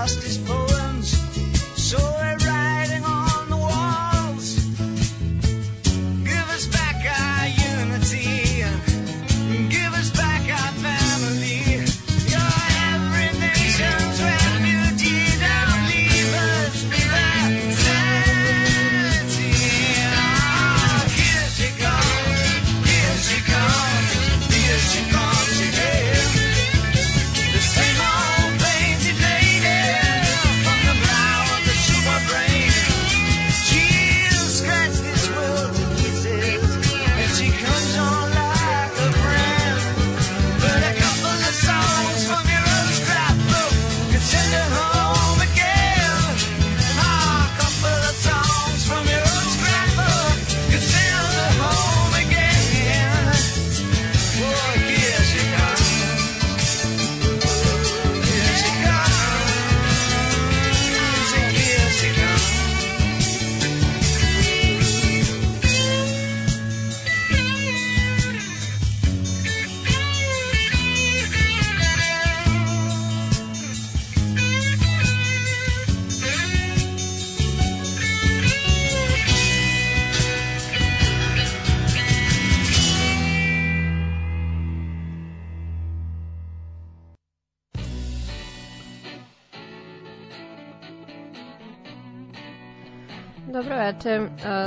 lost his boat.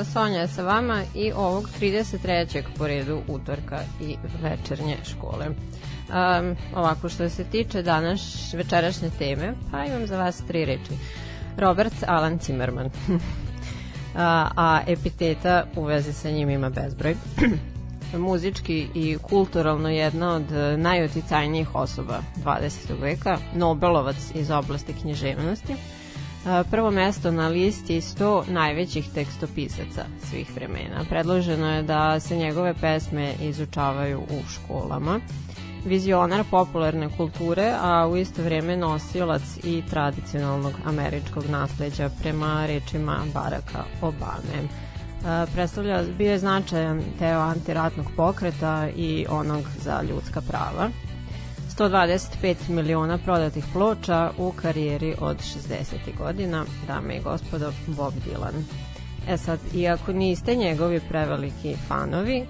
Sonja je sa vama i ovog 33. po redu utorka i večernje škole. Um, ovako, što se tiče današ, večerašnje teme, pa imam za vas tri reči. Robert Alan Zimmerman. a, a epiteta u vezi sa njim ima bezbroj. muzički i kulturalno jedna od e, najuticajnijih osoba 20. veka, Nobelovac iz oblasti književnosti, prvo mesto na listi 100 najvećih tekstopisaca svih vremena. Predloženo je da se njegove pesme izučavaju u školama. Vizionar popularne kulture, a u isto vreme nosilac i tradicionalnog američkog nasleđa prema rečima Baracka Obame. Predstavlja, bio je značajan teo antiratnog pokreta i onog za ljudska prava 125 miliona prodatih ploča u karijeri od 60. godina, dame i gospodo, Bob Dylan. E sad, iako niste njegovi preveliki fanovi,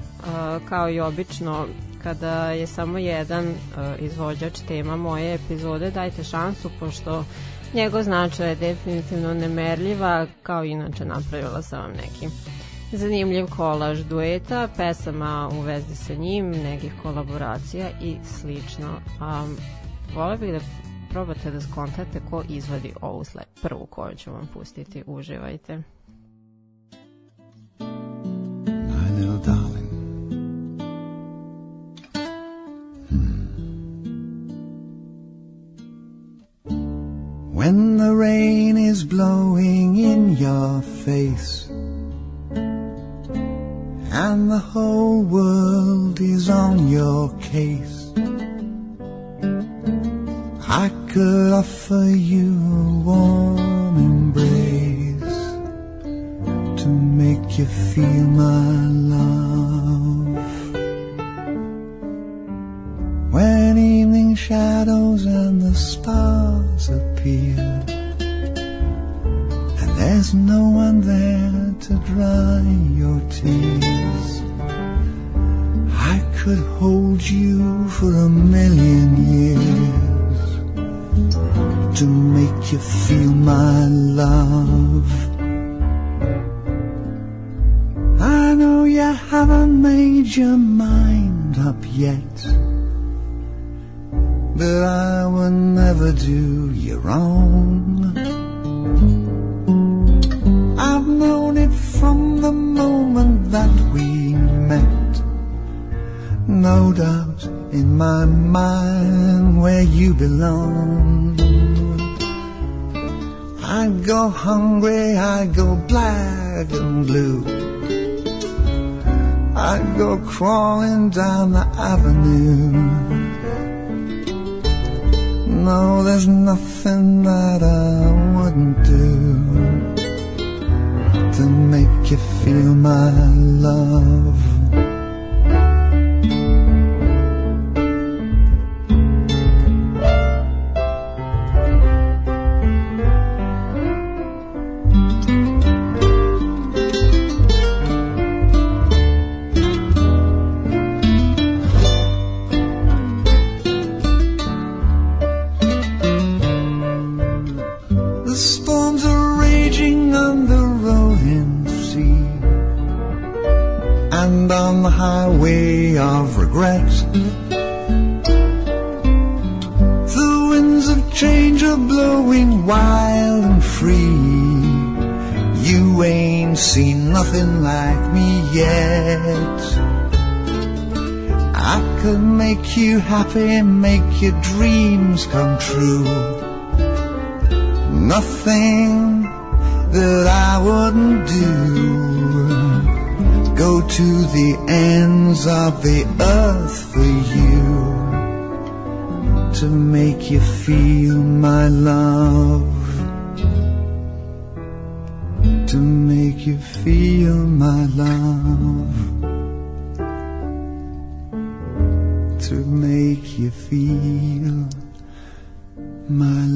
kao i obično kada je samo jedan izvođač tema moje epizode, dajte šansu, pošto njegov značaj je definitivno nemerljiva, kao inače napravila sam vam neki zanimljiv kolaž dueta, pesama u vezi sa njim, nekih kolaboracija i slično. Um, vole bih da probate da skontate ko izvodi ovu sled, prvu koju ću vam pustiti. Uživajte. My little darling hmm. When the rain is blowing in your face and the whole world is on your case. I could offer you a warm embrace to make you feel my love. When evening shadows and the stars appear, there's no one there to dry your tears. I could hold you for a million years to make you feel my love. I know you haven't made your mind up yet, but I will never do you wrong. Known it from the moment that we met. No doubt in my mind where you belong. I go hungry, I go black and blue. I go crawling down the avenue. No, there's nothing that I wouldn't do you feel my love. Happy, make your dreams come true. Nothing that I wouldn't do. Go to the ends of the earth for you to make you feel my love. To make you feel my love. to make you feel my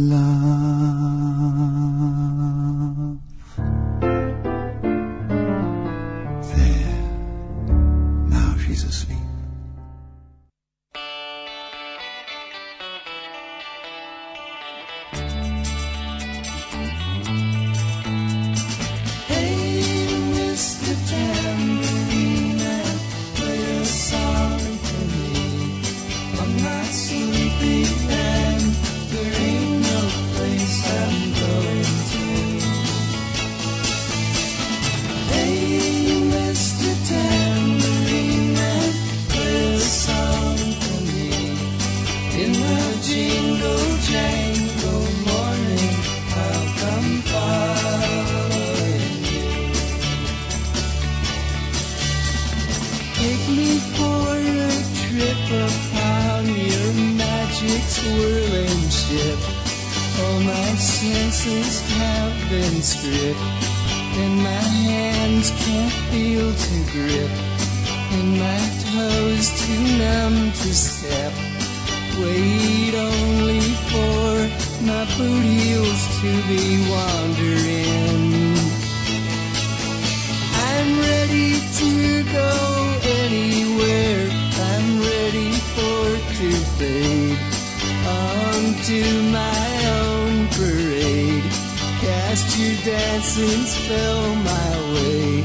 fancies fell my way.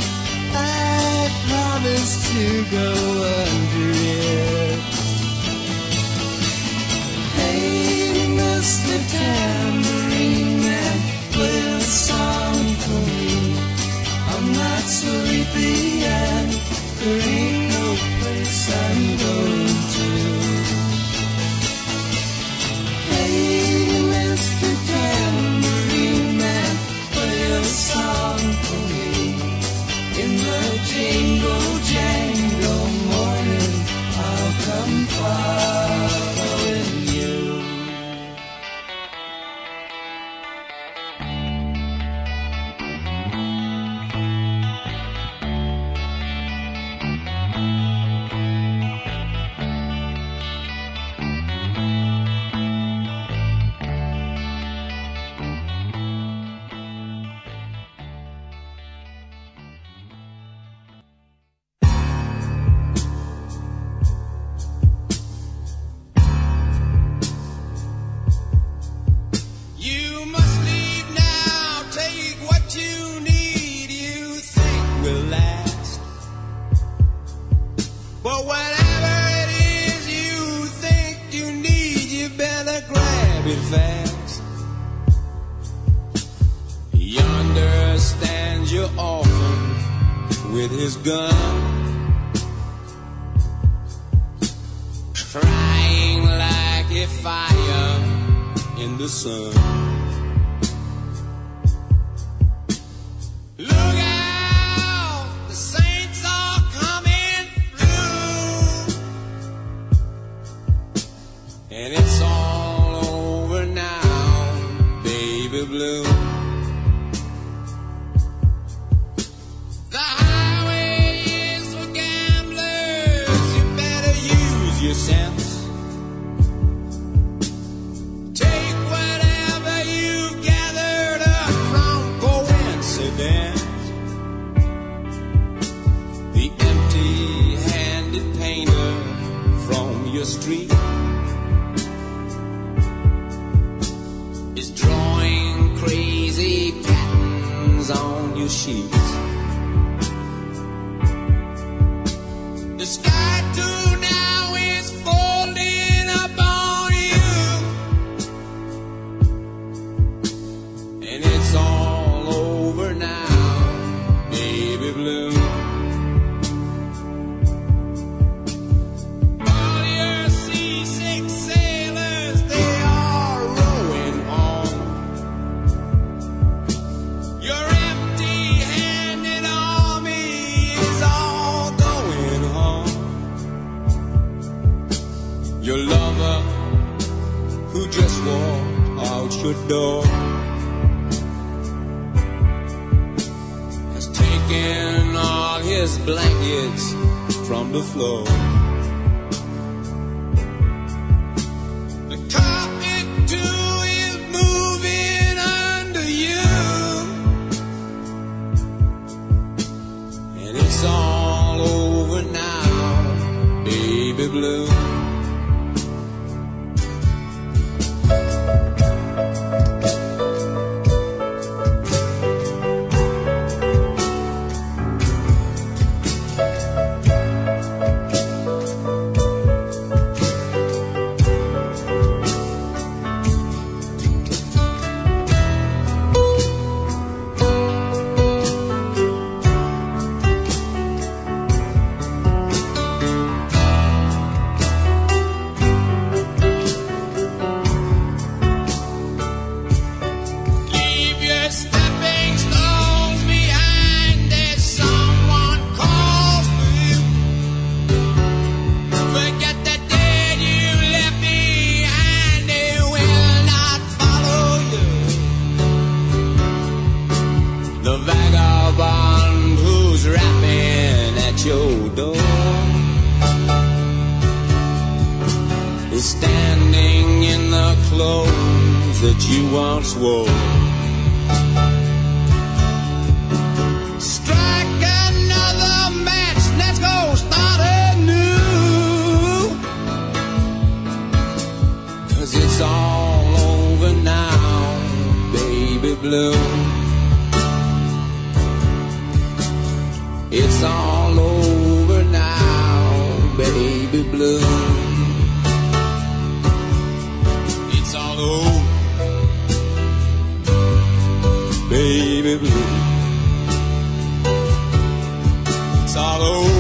I promise to go under it. Hey, Mr. Town. all over.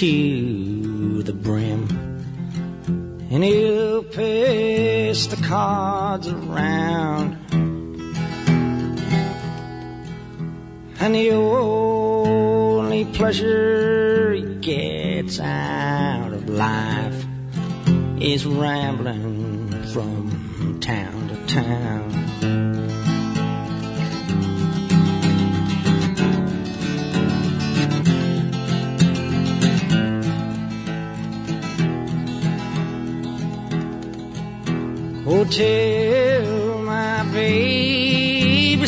to the brim. And he'll pass the cards around. And the only pleasure he gets out of life is rambling from town to town. tell my baby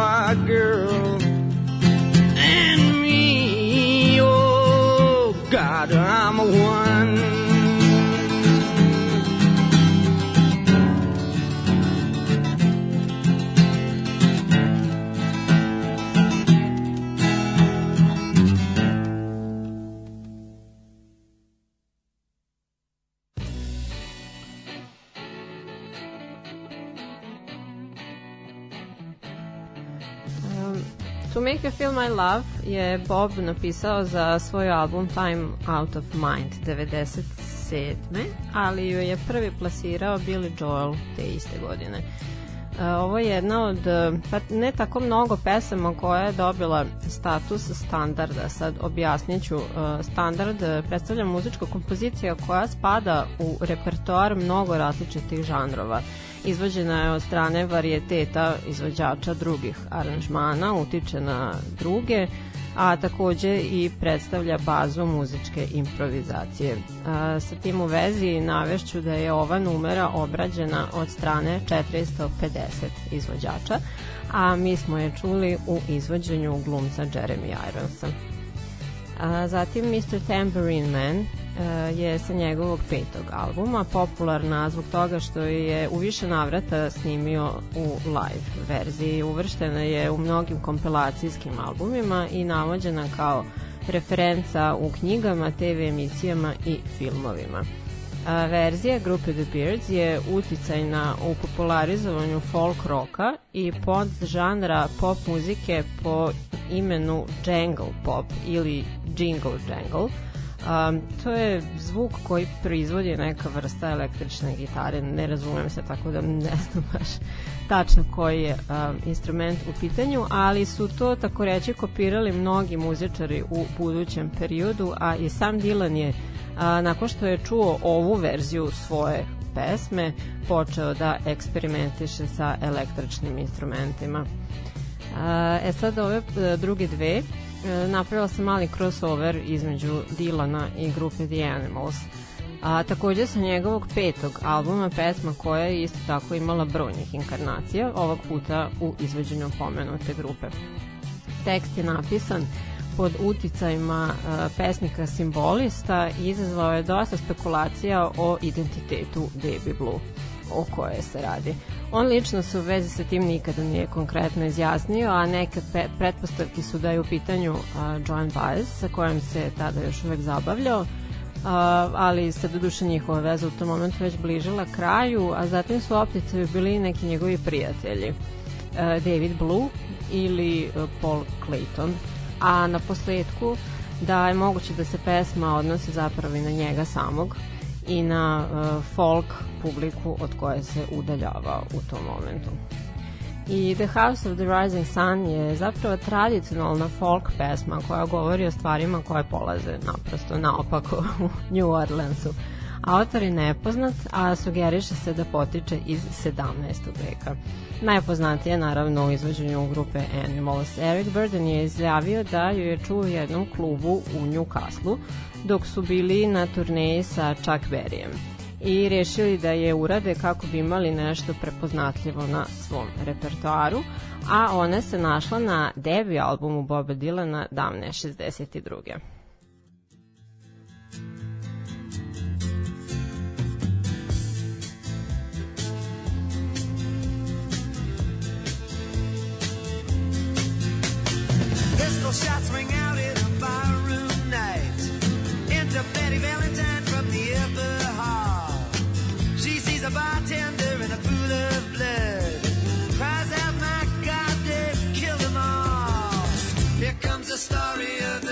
poor girls and me. Oh God, I'm a one. My Love je Bob napisao za svoj album Time Out of Mind 97. ali ju je prvi plasirao Billy Joel te iste godine. Uh, Ovo je jedna od, uh, pa ne tako mnogo pesama koja je dobila status standarda. Sad objasnit ću. Uh, Standard predstavlja muzička kompozicija koja spada u repertoar mnogo različitih žanrova. Izvođena je od strane varijeteta izvođača drugih aranžmana, utiče na druge, a takođe i predstavlja bazu muzičke improvizacije. A, sa tim u vezi navešću da je ova numera obrađena od strane 450 izvođača, a mi smo je čuli u izvođenju glumca Jeremy Ironsa. A, zatim Mr. Tambourine Man e, je sa njegovog petog albuma popularna zbog toga što je u više navrata snimio u live verziji. Uvrštena je u mnogim kompilacijskim albumima i navođena kao referenca u knjigama, TV emisijama i filmovima. A, verzija grupe The Beards je uticajna u popularizovanju folk roka i pod žanra pop muzike po imenu jangle pop ili jingle jangle. Um, to je zvuk koji proizvodi neka vrsta električne gitare, ne razumem se tako da ne znam baš tačno koji je um, instrument u pitanju, ali su to tako reći kopirali mnogi muzičari u budućem periodu, a i sam Dylan je a, nakon što je čuo ovu verziju svoje pesme počeo da eksperimentiše sa električnim instrumentima. A, E sad ove e, druge dve e, napravila sam mali crossover između Dilana i grupe The Animals. A, takođe sa njegovog petog albuma pesma koja je isto tako imala brojnih inkarnacija, ovog puta u izvođenju pomenute grupe. Tekst je napisan pod uticajima uh, pesnika simbolista izazvao je dosta spekulacija o identitetu Baby Blue o koje se radi. On lično se u vezi sa tim nikada nije konkretno izjasnio, a neke pe pretpostavke su da je u pitanju uh, Joan Baez, sa kojom se tada još uvek zabavljao, Uh, ali se doduše njihova veza u tom momentu već bližila kraju, a zatim su opticaju bili neki njegovi prijatelji. Uh, David Blue ili uh, Paul Clayton, a na posledku da je moguće da se pesma odnosi zapravo i na njega samog i na uh, folk publiku od koje se udaljava u tom momentu. I The House of the Rising Sun je zapravo tradicionalna folk pesma koja govori o stvarima koje polaze naprosto naopako u New Orleansu. Autor je nepoznat, a sugeriše se da potiče iz 17. veka. Najpoznatije je naravno u izvođenju grupe Animals. Eric Burden je izjavio da ju je čuo u jednom klubu u Newcastle dok su bili na turneji sa Chuck Berryem i rešili da je urade kako bi imali nešto prepoznatljivo na svom repertoaru, a ona se našla na debi albumu Boba Dylana davne 62. Pistol shots ring out in a barroom night. Enter Betty Valentine from the upper hall. She sees a bartender in a pool of blood. Cries out, my God, they've killed them all. Here comes the story of the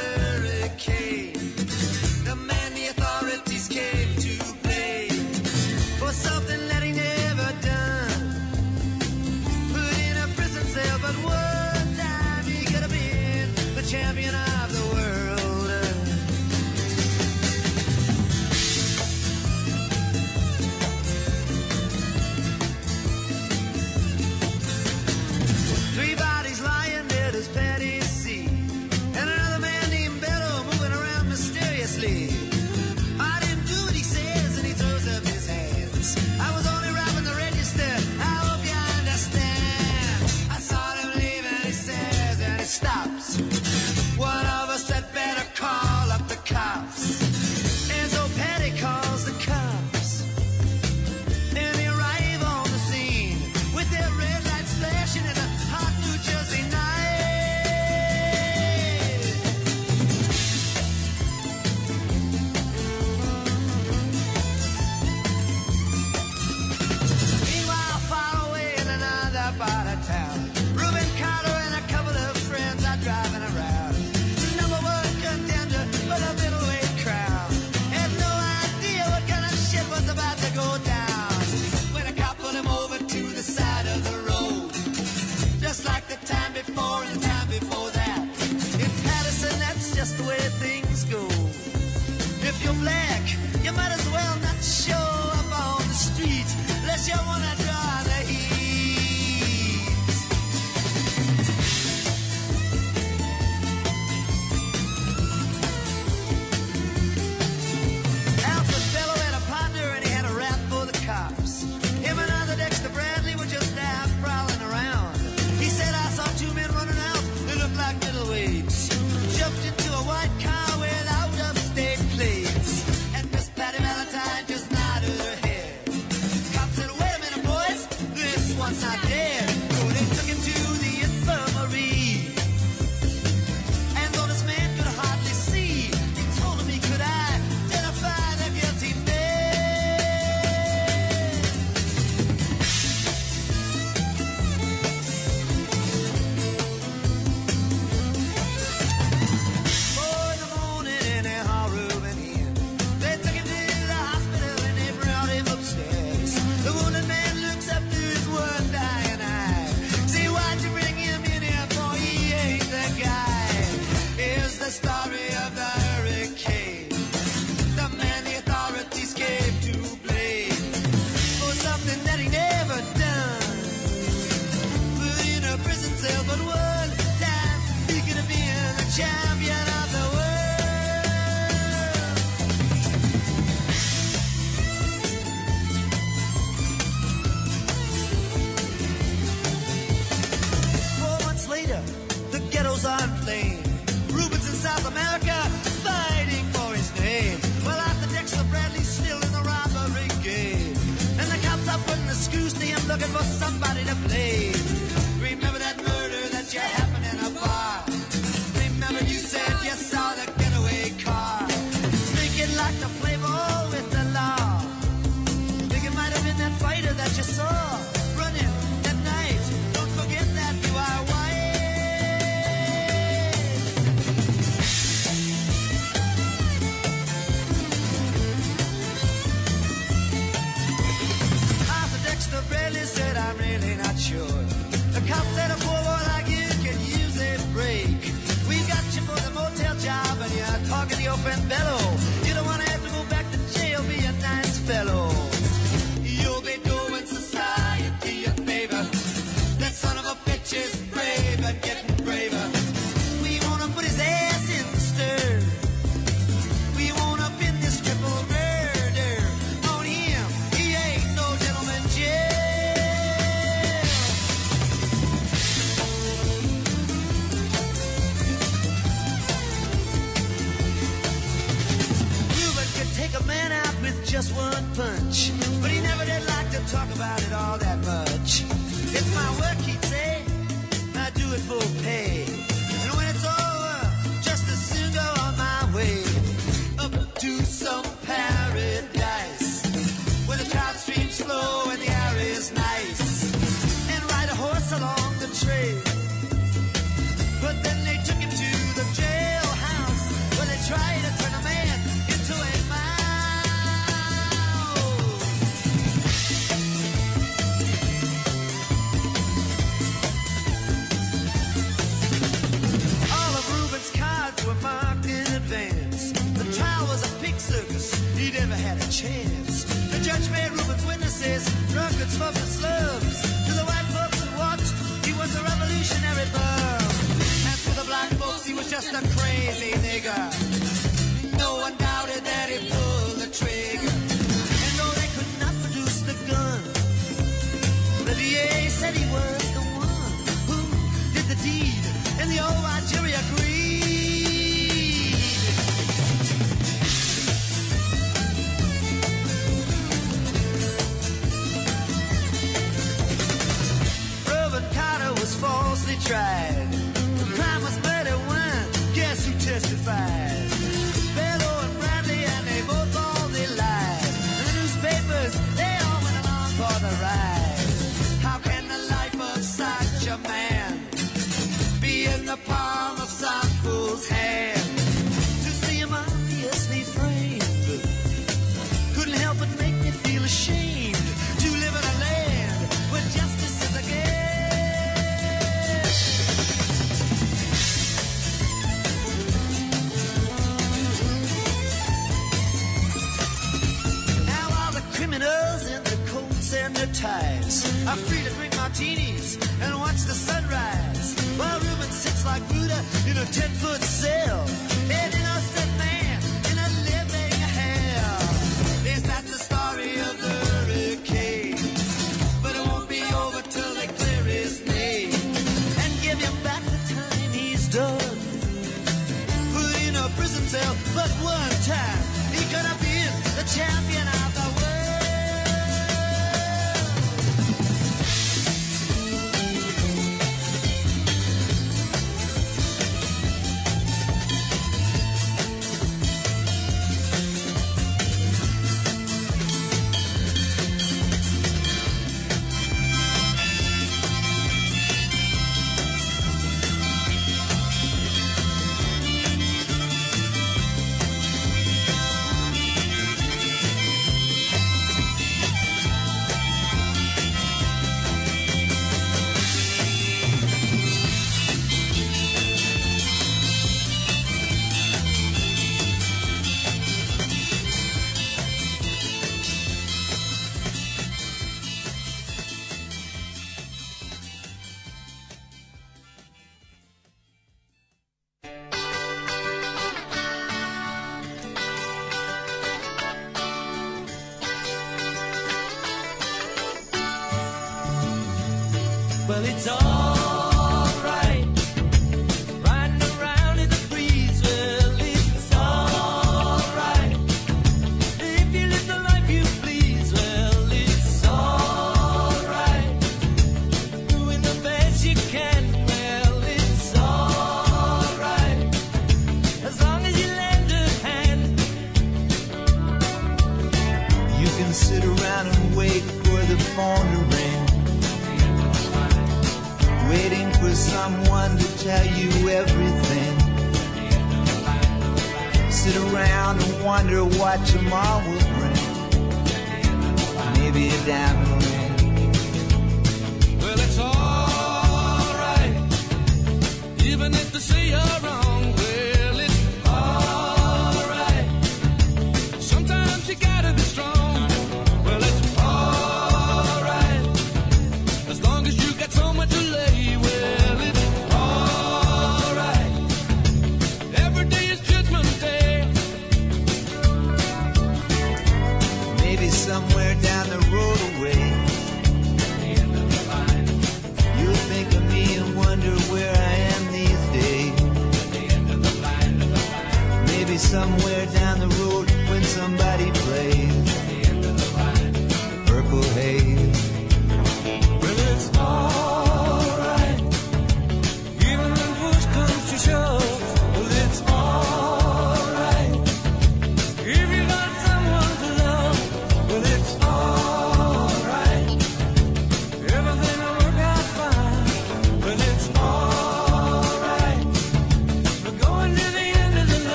martinis and watch the sunrise while Ruben sits like Buddha in a ten foot cell.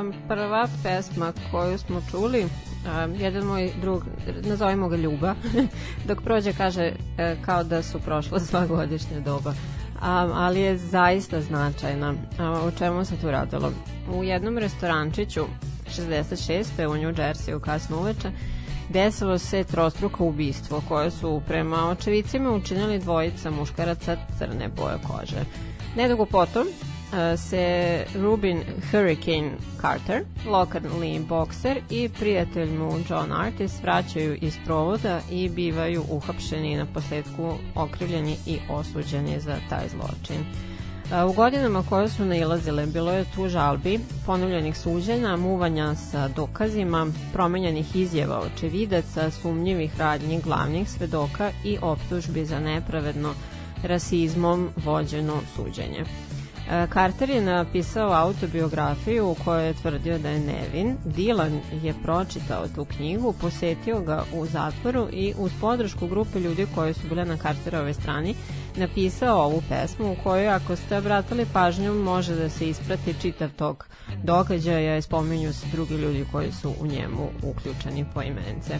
Um, prva pesma koju smo čuli, um, jedan moj drug, nazovimo ga Ljuba, dok prođe kaže e, kao da su prošle sva godišnja doba, um, ali je zaista značajna. Ehm, um, o čemu se tu radilo? U jednom restorančiću 66. u New Jersey u kasno uveče desilo se trostruko ubistvo koje su prema očevicima učinili dvojica muškaraca crne boje kože. Nedugo potom, se Rubin Hurricane Carter, lokalni bokser i prijatelj mu John Artis vraćaju iz provoda i bivaju uhapšeni na posledku okrivljeni i osuđeni za taj zločin. E, U godinama koje su nailazile bilo je tu žalbi, ponovljenih suđenja, muvanja sa dokazima, promenjenih izjava očevidaca, sumnjivih radnji glavnih svedoka i optužbi za nepravedno rasizmom vođeno suđenje. E, Carter je napisao autobiografiju u kojoj je tvrdio da je nevin. Dylan je pročitao tu knjigu, posetio ga u zatvoru i uz podršku grupe ljudi koji su bile na Carterovoj strani napisao ovu pesmu u kojoj ako ste obratili pažnju može da se isprati čitav tog događaja i spominju se drugi ljudi koji su u njemu uključeni po imence.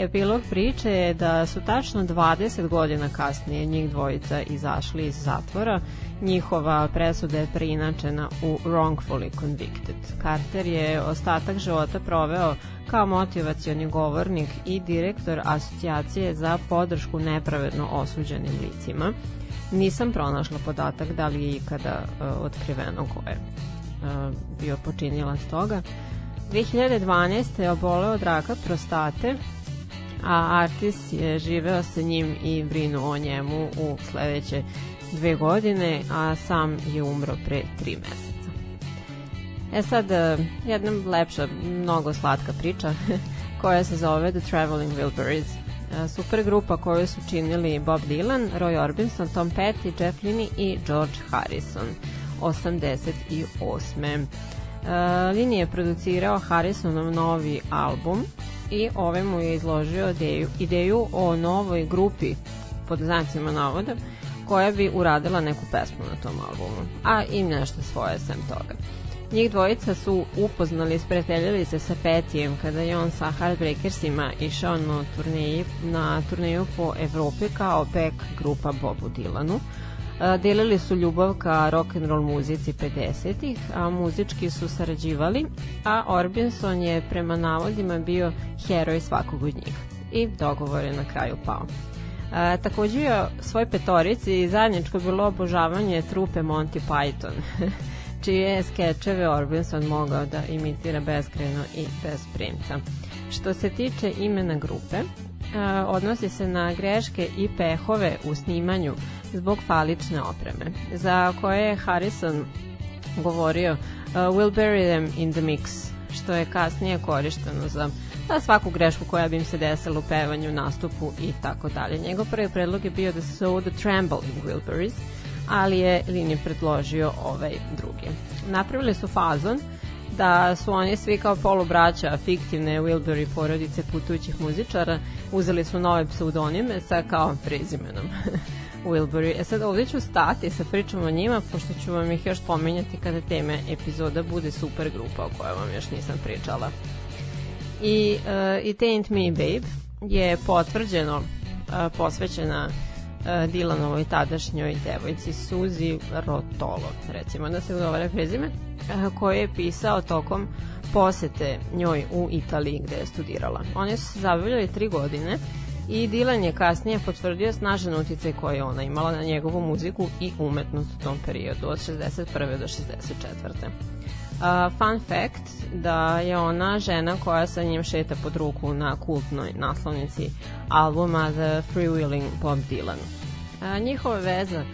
Epilog priče je da su tačno 20 godina kasnije njih dvojica izašli iz zatvora. Njihova presuda je preinačena u wrongfully convicted. Carter je ostatak života proveo kao motivacioni govornik i direktor asocijacije za podršku nepravedno osuđenim licima. Nisam pronašla podatak da li je ikada uh, otkriveno ko je uh, bio počinilac toga. 2012. je oboleo od raka prostate, a Artis je živeo sa njim i brinuo o njemu u sledeće dve godine, a sam je umro pre tri meseca. E sad, e, jedna lepša, mnogo slatka priča koja se zove The Traveling Wilburys. E, Super grupa koju su činili Bob Dylan, Roy Orbison, Tom Petty, Jeff Linney i George Harrison 88. Uh, Lini je producirao Harrisonov novi album i ove mu je izložio ideju, ideju o novoj grupi pod znacima navoda koja bi uradila neku pesmu na tom albumu, a i nešto svoje sem toga. Njih dvojica su upoznali i sprijateljili se sa Petijem kada je on sa Heartbreakersima išao na turneji, na turneju po Evropi kao back grupa Bobu Dylanu. E, Delili su ljubav ka rock and roll muzici 50-ih, a muzički su sarađivali, a Orbinson je prema navodima bio heroj svakog od njih. I dogovor je na kraju pao. E, takođe je svoj petorici zajedničko bilo obožavanje trupe Monty Python, čije je skečeve Orbinson mogao da imitira beskreno i bez primca. Što se tiče imena grupe, e, odnosi se na greške i pehove u snimanju zbog falične opreme, za koje je Harrison govorio uh, we'll bury them in the mix, što je kasnije korišteno za da svaku grešku koja bi im se desila u pevanju, nastupu i tako dalje. Njegov prvi predlog je bio da se zovu The Trembling Wilburys, ali je Lini predložio ovaj drugi. Napravili su fazon da su oni svi kao polubraća fiktivne Wilbury porodice putujućih muzičara uzeli su nove pseudonime sa kao prezimenom. Wilbury. E sad ovdje ću stati sa pričom o njima, pošto ću vam ih još pomenjati kada teme epizoda bude super grupa o kojoj vam još nisam pričala. I uh, It Ain't Me Babe je potvrđeno uh, posvećena uh, Dylanovoj tadašnjoj devojci Suzi Rotolo, recimo da se govore prezime, uh, koje je pisao tokom posete njoj u Italiji gde je studirala. Oni su se zabavljali tri godine i Dylan je kasnije potvrdio snažan uticaj koji je ona imala na njegovu muziku i umetnost u tom periodu od 61. do 64. Uh, fun fact da je ona žena koja sa njim šeta pod ruku na kultnoj naslovnici albuma The Freewheeling Bob Dylan. Uh, njihova veza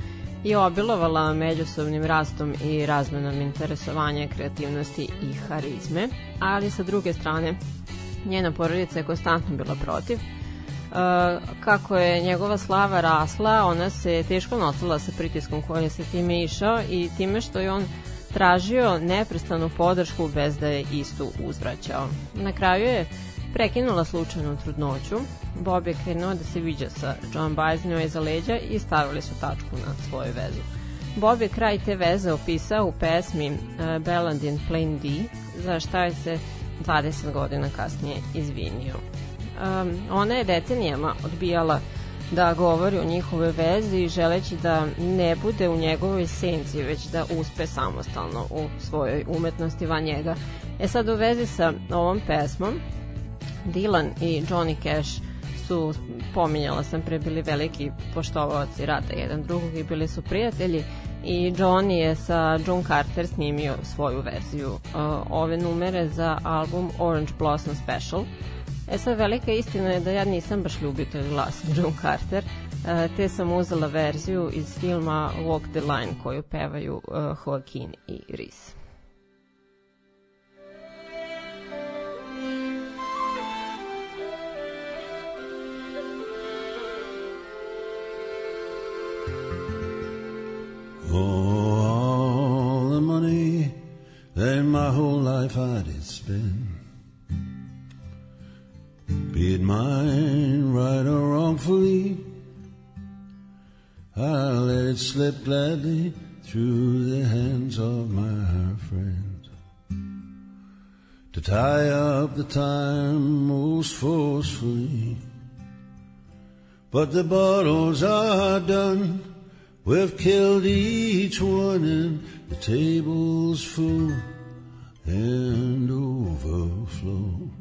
je obilovala međusobnim rastom i razmenom interesovanja, kreativnosti i harizme, ali sa druge strane njena porodica je konstantno bila protiv kako je njegova slava rasla, ona se teško nosila sa pritiskom koji je se time išao i time što je on tražio neprestanu podršku bez da je istu uzvraćao. Na kraju je prekinula slučajnu trudnoću, Bob je krenuo da se viđa sa John njoj iza leđa i stavili su tačku na svoju vezu. Bob je kraj te veze opisao u pesmi uh, Belland in Plain D, za šta je se 20 godina kasnije izvinio um, ona je decenijama odbijala da govori o njihovoj vezi želeći da ne bude u njegovoj senci već da uspe samostalno u svojoj umetnosti van njega. E sad u vezi sa ovom pesmom Dylan i Johnny Cash su, pominjala sam pre, bili veliki poštovaoci rada jedan drugog i bili su prijatelji i Johnny je sa John Carter snimio svoju verziju uh, ove numere za album Orange Blossom Special. E sad, velika istina je da ja nisam baš ljubitelj glasa John Carter, uh, te sam uzela verziju iz filma Walk the Line koju pevaju uh, Joaquin i Reese. Oh, all the money that my whole life I did spend. Be it mine, right or wrongfully, I'll let it slip gladly through the hands of my friends. To tie up the time most forcefully. But the bottles are done. We've killed each one and the table's full and overflowed.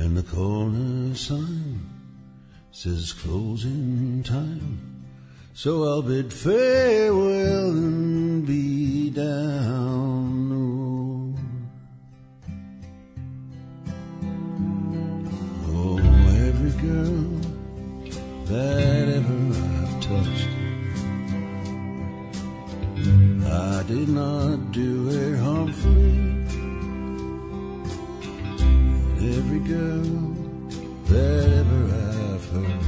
And the corner sign says closing time. So I'll bid farewell and be down the road. Oh, every girl that ever I've touched. I did not do her harmfully. Every girl that ever I've hurt.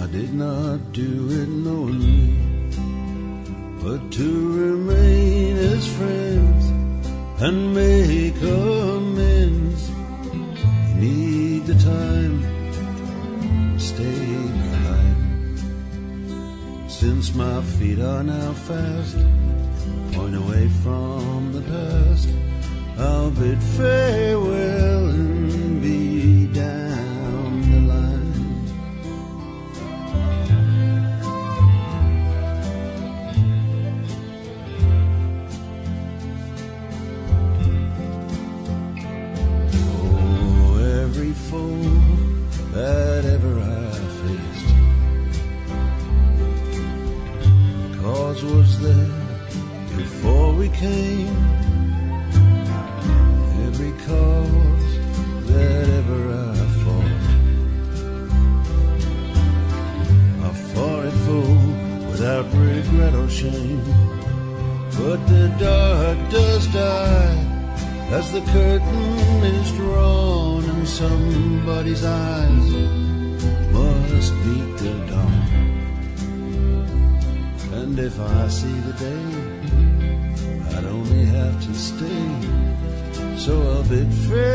I did not do it knowingly, but to remain as friends and make amends. You need the time to stay behind. Since my feet are now fast, point away from the past. I'll bid farewell and be down the line. Oh, every foe that ever I faced. Cause was there before we came. Must meet the dawn. And if I see the day, I'd only have to stay. So I'll bid farewell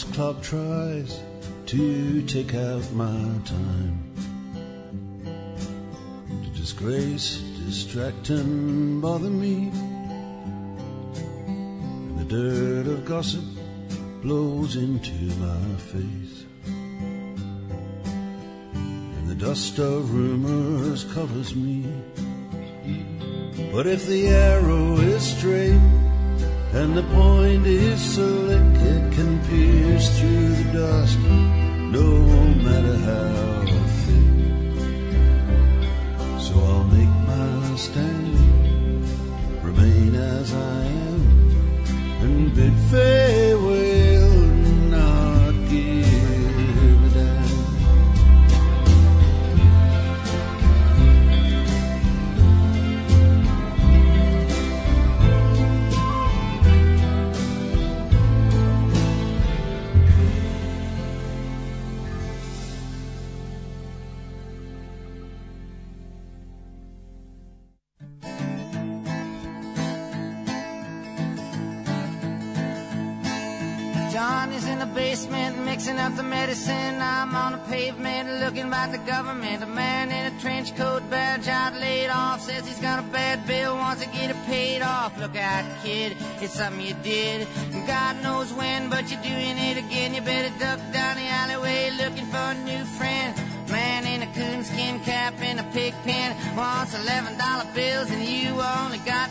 False clock tries to take out my time. To disgrace, distract and bother me. And the dirt of gossip blows into my face. And the dust of rumors covers me. But if the arrow is straight and the point is so slick, it can pierce through the dust, no matter how thick. So I'll make my stand, remain as I am, and bid farewell, Look out, kid, it's something you did. God knows when, but you're doing it again. You better duck down the alleyway looking for a new friend. Man in a coonskin cap in a pig pen wants eleven dollar bills and you only got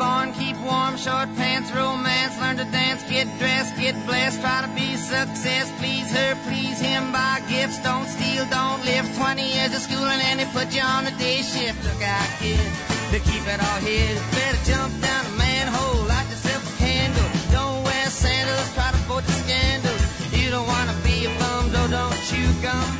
keep warm, short pants, romance, learn to dance, get dressed, get blessed, try to be success, please her, please him, buy gifts, don't steal, don't live 20 years of schooling and they put you on a day shift. Look out, kid, to keep it all hid. Better jump down a manhole, light yourself a candle. Don't wear sandals, try to avoid the scandal. You don't wanna be a bum, though, don't chew gum.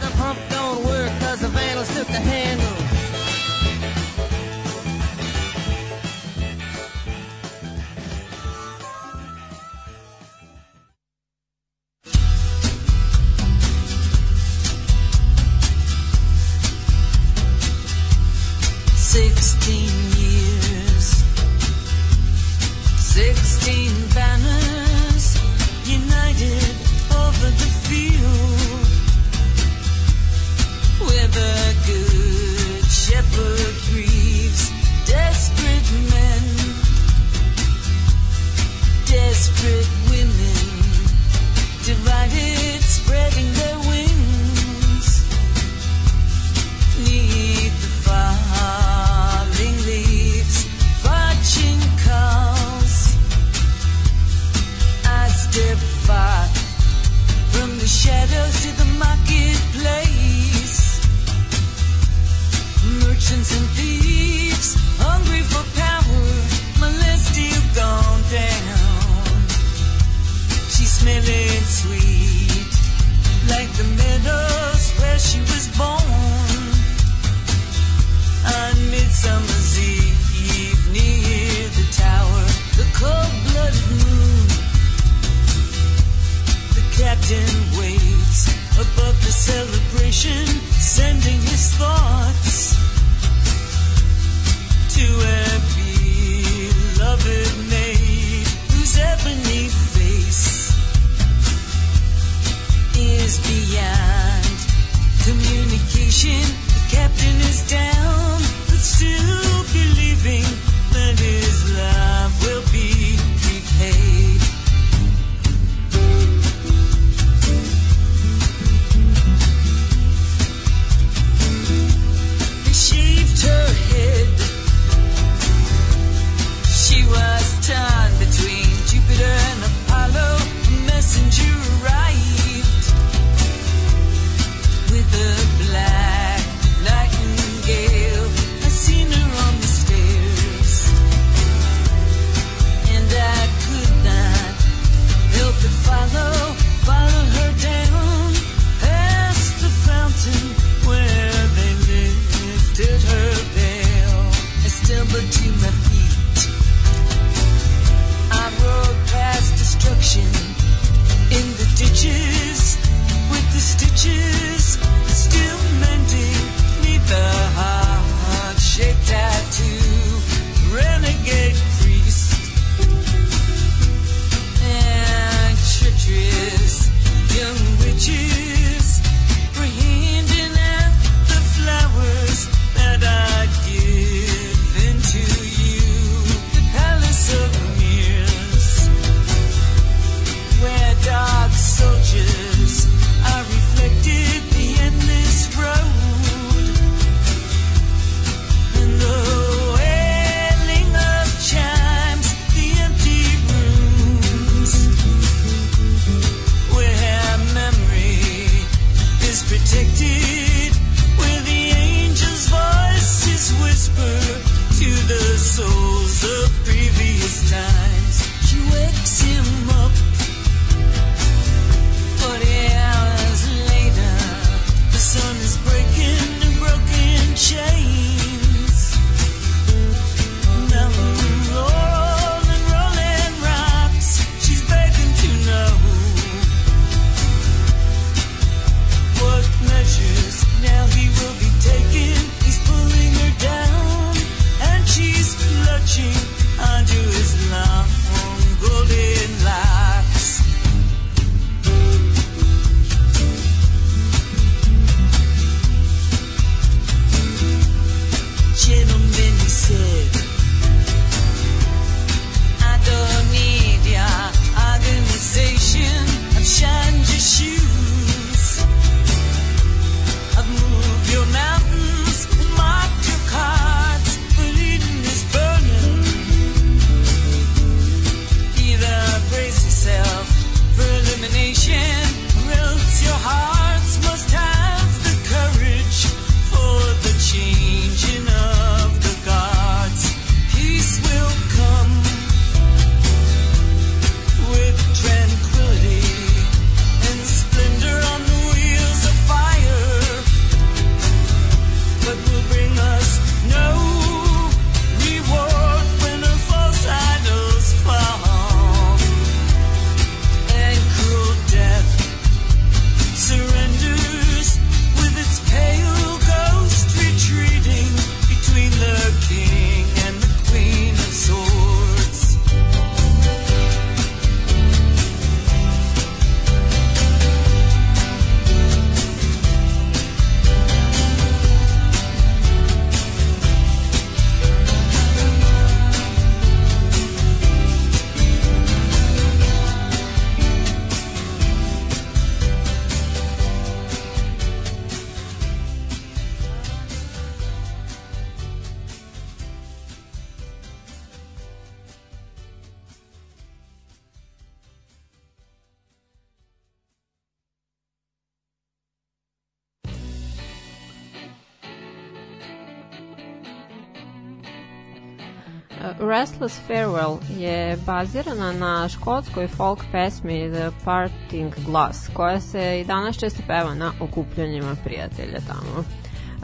Restless Farewell je bazirana na škotskoj folk pesmi The Parting Glass, koja se i danas često peva na okupljanjima prijatelja tamo.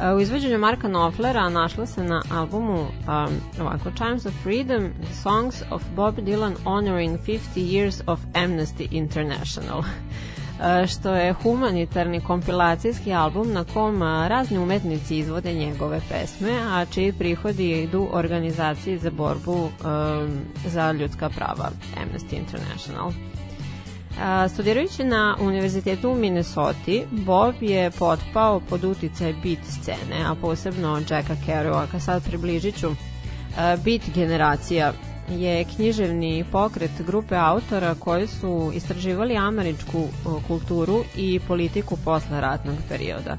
E, U izvođenju Marka Knopflera našla se na albumu um, ovako, Chimes of Freedom, Songs of Bob Dylan Honoring 50 Years of Amnesty International što je humanitarni kompilacijski album na kom a, razni umetnici izvode njegove pesme, a čiji prihodi idu organizaciji za borbu um, za ljudska prava Amnesty International. A, studirajući na univerzitetu u Minnesota, Bob je potpao pod uticaj beat scene, a posebno Jacka Kerouaka. Sad približit ću. Beat generacija je književni pokret grupe autora koji su istraživali američku kulturu i politiku posle ratnog perioda.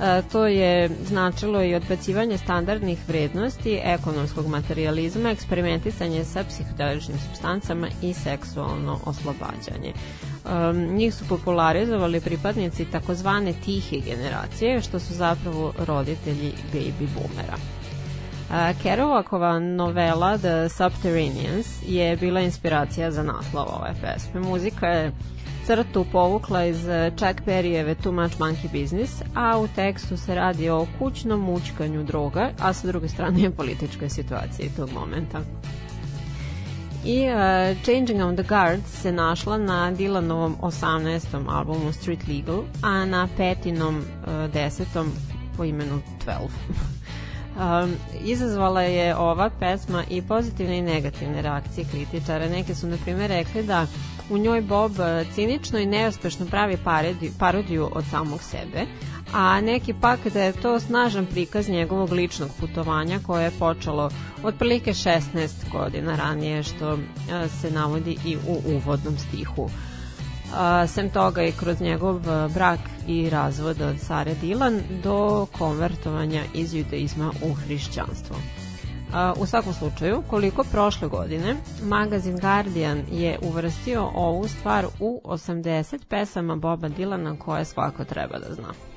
E, to je značilo i odbacivanje standardnih vrednosti, ekonomskog materializma, eksperimentisanje sa psihodeličnim substancama i seksualno oslobađanje. Um, njih su popularizovali pripadnici takozvane tihe generacije, što su zapravo roditelji baby boomera. Kerouakova novela The Subterraneans je bila inspiracija za naslov ove pesme. Muzika je crtu povukla iz Chuck Berryjeve Too Much Monkey Business, a u tekstu se radi o kućnom mučkanju droga, a sa druge strane je političkoj situaciji tog momenta. I uh, Changing of the Guards se našla na Dylanovom 18. albumu Street Legal, a na petinom uh, 10. po imenu 12. Um, izazvala je ova pesma i pozitivne i negativne reakcije kritičara. Neke su, na primjer, rekli da u njoj Bob uh, cinično i neuspešno pravi parodiju, parodiju od samog sebe, a neki pak da je to snažan prikaz njegovog ličnog putovanja koje je počelo otprilike 16 godina ranije, što uh, se navodi i u uvodnom stihu. A, sem toga i kroz njegov a, brak i razvod od Sare Dilan do konvertovanja iz judaizma u hrišćanstvo. U svakom slučaju, koliko prošle godine, magazin Guardian je uvrstio ovu stvar u 80 pesama Boba Dilana koje svako treba da zna.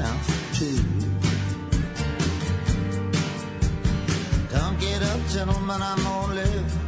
mouth too. Don't get up, gentlemen, I'm only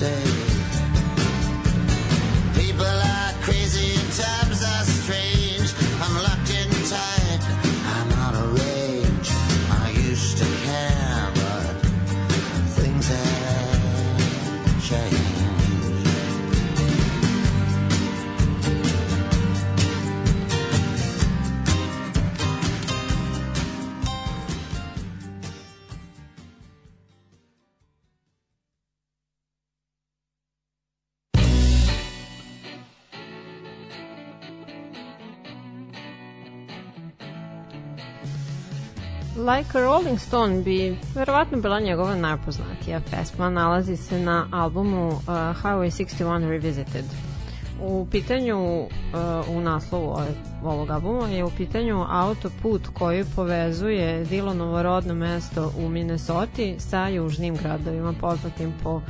day. Like a Rolling Stone bi verovatno bila njegova najpoznatija pesma. Nalazi se na albumu uh, Highway 61 Revisited. U pitanju, uh, u naslovu ovog albuma je u pitanju autoput koji povezuje Dillonovo rodno mesto u Minnesota sa južnim gradovima poznatim po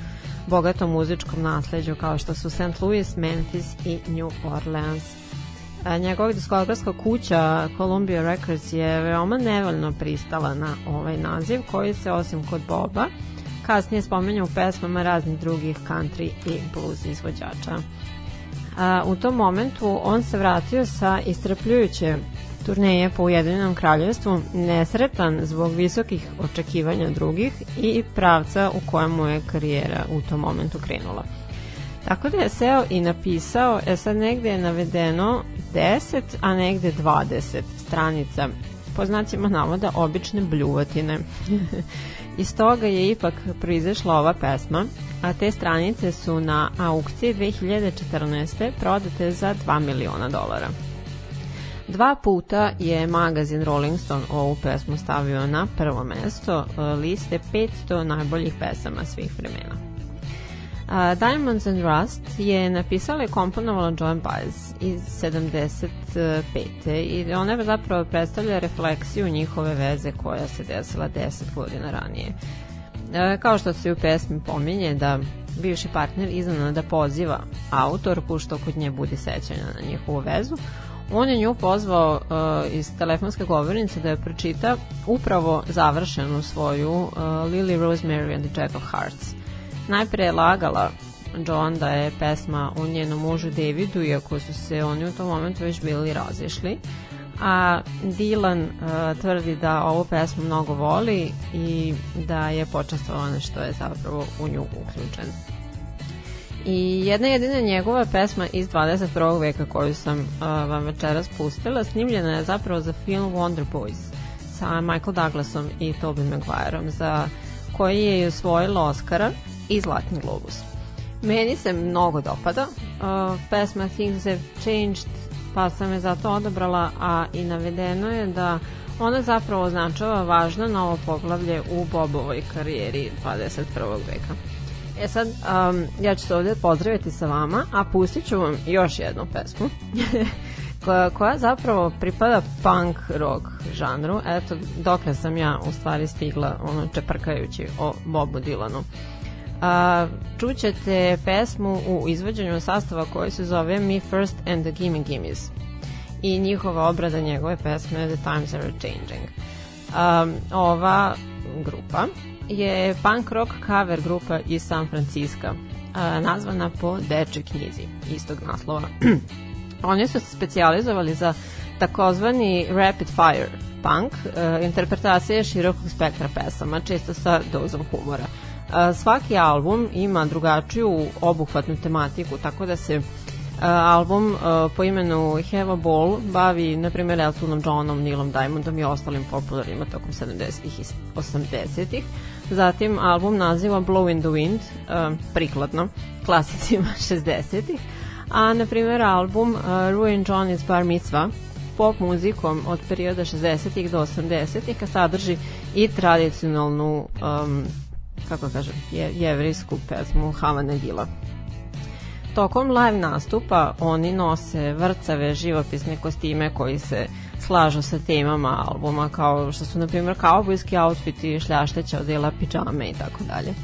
bogatom muzičkom nasleđu kao što su St. Louis, Memphis i New Orleans njegovog diskografska kuća Columbia Records je veoma nevoljno pristala na ovaj naziv koji se osim kod Boba kasnije spomenja u pesmama raznih drugih country i blues izvođača. A, u tom momentu on se vratio sa istrpljujuće turneje po Ujedinjenom kraljevstvu nesretan zbog visokih očekivanja drugih i pravca u kojemu je karijera u tom momentu krenula. Tako da je seo i napisao, e sad negde je navedeno 10, a negde 20 stranica po znacima navoda obične bljuvatine. Iz toga je ipak proizašla ova pesma, a te stranice su na aukciji 2014. prodate za 2 miliona dolara. Dva puta je magazin Rolling Stone ovu pesmu stavio na prvo mesto liste 500 najboljih pesama svih vremena. Diamonds and Rust je napisala i komponovala Joan Baez iz 75. i ona zapravo predstavlja refleksiju njihove veze koja se desila 10 godina ranije. Kao što se u pesmi pominje da bivši partner iznenada poziva autorku što kod nje budi sećanja na njihovu vezu, on je nju pozvao uh, iz telefonske govornice da je pročita upravo završenu svoju uh, Lily Rosemary and the Jack of Hearts. Najpre je lagala John da je pesma o njenom mužu Davidu, iako su se oni u tom momentu već bili razišli. A Dylan uh, tvrdi da ovu pesmu mnogo voli i da je počastovana što je zapravo u nju uključen. I jedna jedina njegova pesma iz 21. veka koju sam uh, vam večeras pustila, snimljena je zapravo za film Wonder Boys sa Michael Douglasom i Tobey Maguireom, za koji je osvojila Oscara i Zlatni globus. Meni se mnogo dopada. Uh, pesma Things Have Changed, pa sam je zato odabrala, a i navedeno je da ona zapravo označava važno novo poglavlje u Bobovoj karijeri 21. veka. E sad, um, ja ću se ovde pozdraviti sa vama, a pustit ću vam još jednu pesmu koja, koja zapravo pripada punk rock žanru. Eto, dokle sam ja u stvari stigla ono čeprkajući o Bobu Dylanu. A, čućete pesmu u izvođenju sastava koji se zove Me First and the Gimme Gimmes i njihova obrada njegove pesme The Times Are Changing. Um, ova grupa je punk rock cover grupa iz San Francisco, a, nazvana po dečoj knjizi istog naslova. Oni su se specijalizovali za takozvani rapid fire punk, a, interpretacije širokog spektra pesama, često sa dozom humora. A, svaki album ima drugačiju obuhvatnu tematiku, tako da se album po imenu Have a Ball bavi, na primjer, Eltonom Johnom, Neilom Diamondom i ostalim popularima tokom 70-ih i 80-ih. Zatim album naziva Blow in the Wind, prikladno, klasicima 60-ih. A, na primjer, album Ruin John is Bar Mitzvah, pop muzikom od perioda 60-ih do 80-ih, a sadrži i tradicionalnu, um, kako kažem, je, jevrijsku pesmu Havana Gila. Tokom live nastupa oni nose vrcave živopisne kostime koji se slažu sa temama albuma kao što su na primjer kaubojski outfiti, šljašteća odela, pidžame i tako dalje.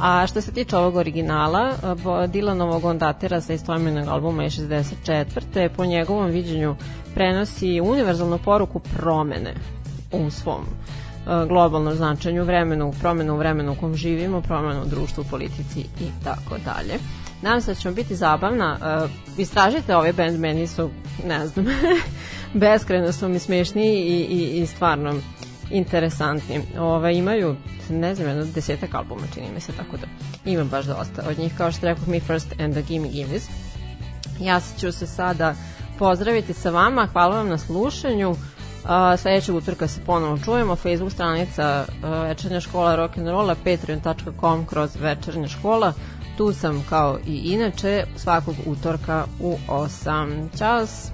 A što se tiče ovog originala, Dylanovog on datira sa istoimenog albuma iz 64. Po njegovom viđenju prenosi univerzalnu poruku promene u svom e, globalnom značenju, vremenu, promenu u vremenu u kom živimo, promenu u društvu, politici i tako dalje. Nadam se da ćemo biti zabavna. Uh, istražite ovaj band, meni su, ne znam, beskreno su mi smešni i, i, i stvarno interesantni. Ove, imaju, ne znam, jedno desetak albuma, čini mi se, tako da imam baš dosta od njih, kao što rekao Me First and the Gimme Gimmes. Ja ću se sada pozdraviti sa vama, hvala vam na slušanju. Uh, sledećeg utorka se ponovo čujemo, Facebook stranica uh, Večernja škola rock'n'rolla, patreon.com kroz Večernja škola. Tu sam kao i inače svakog utorka u 8. Ćao!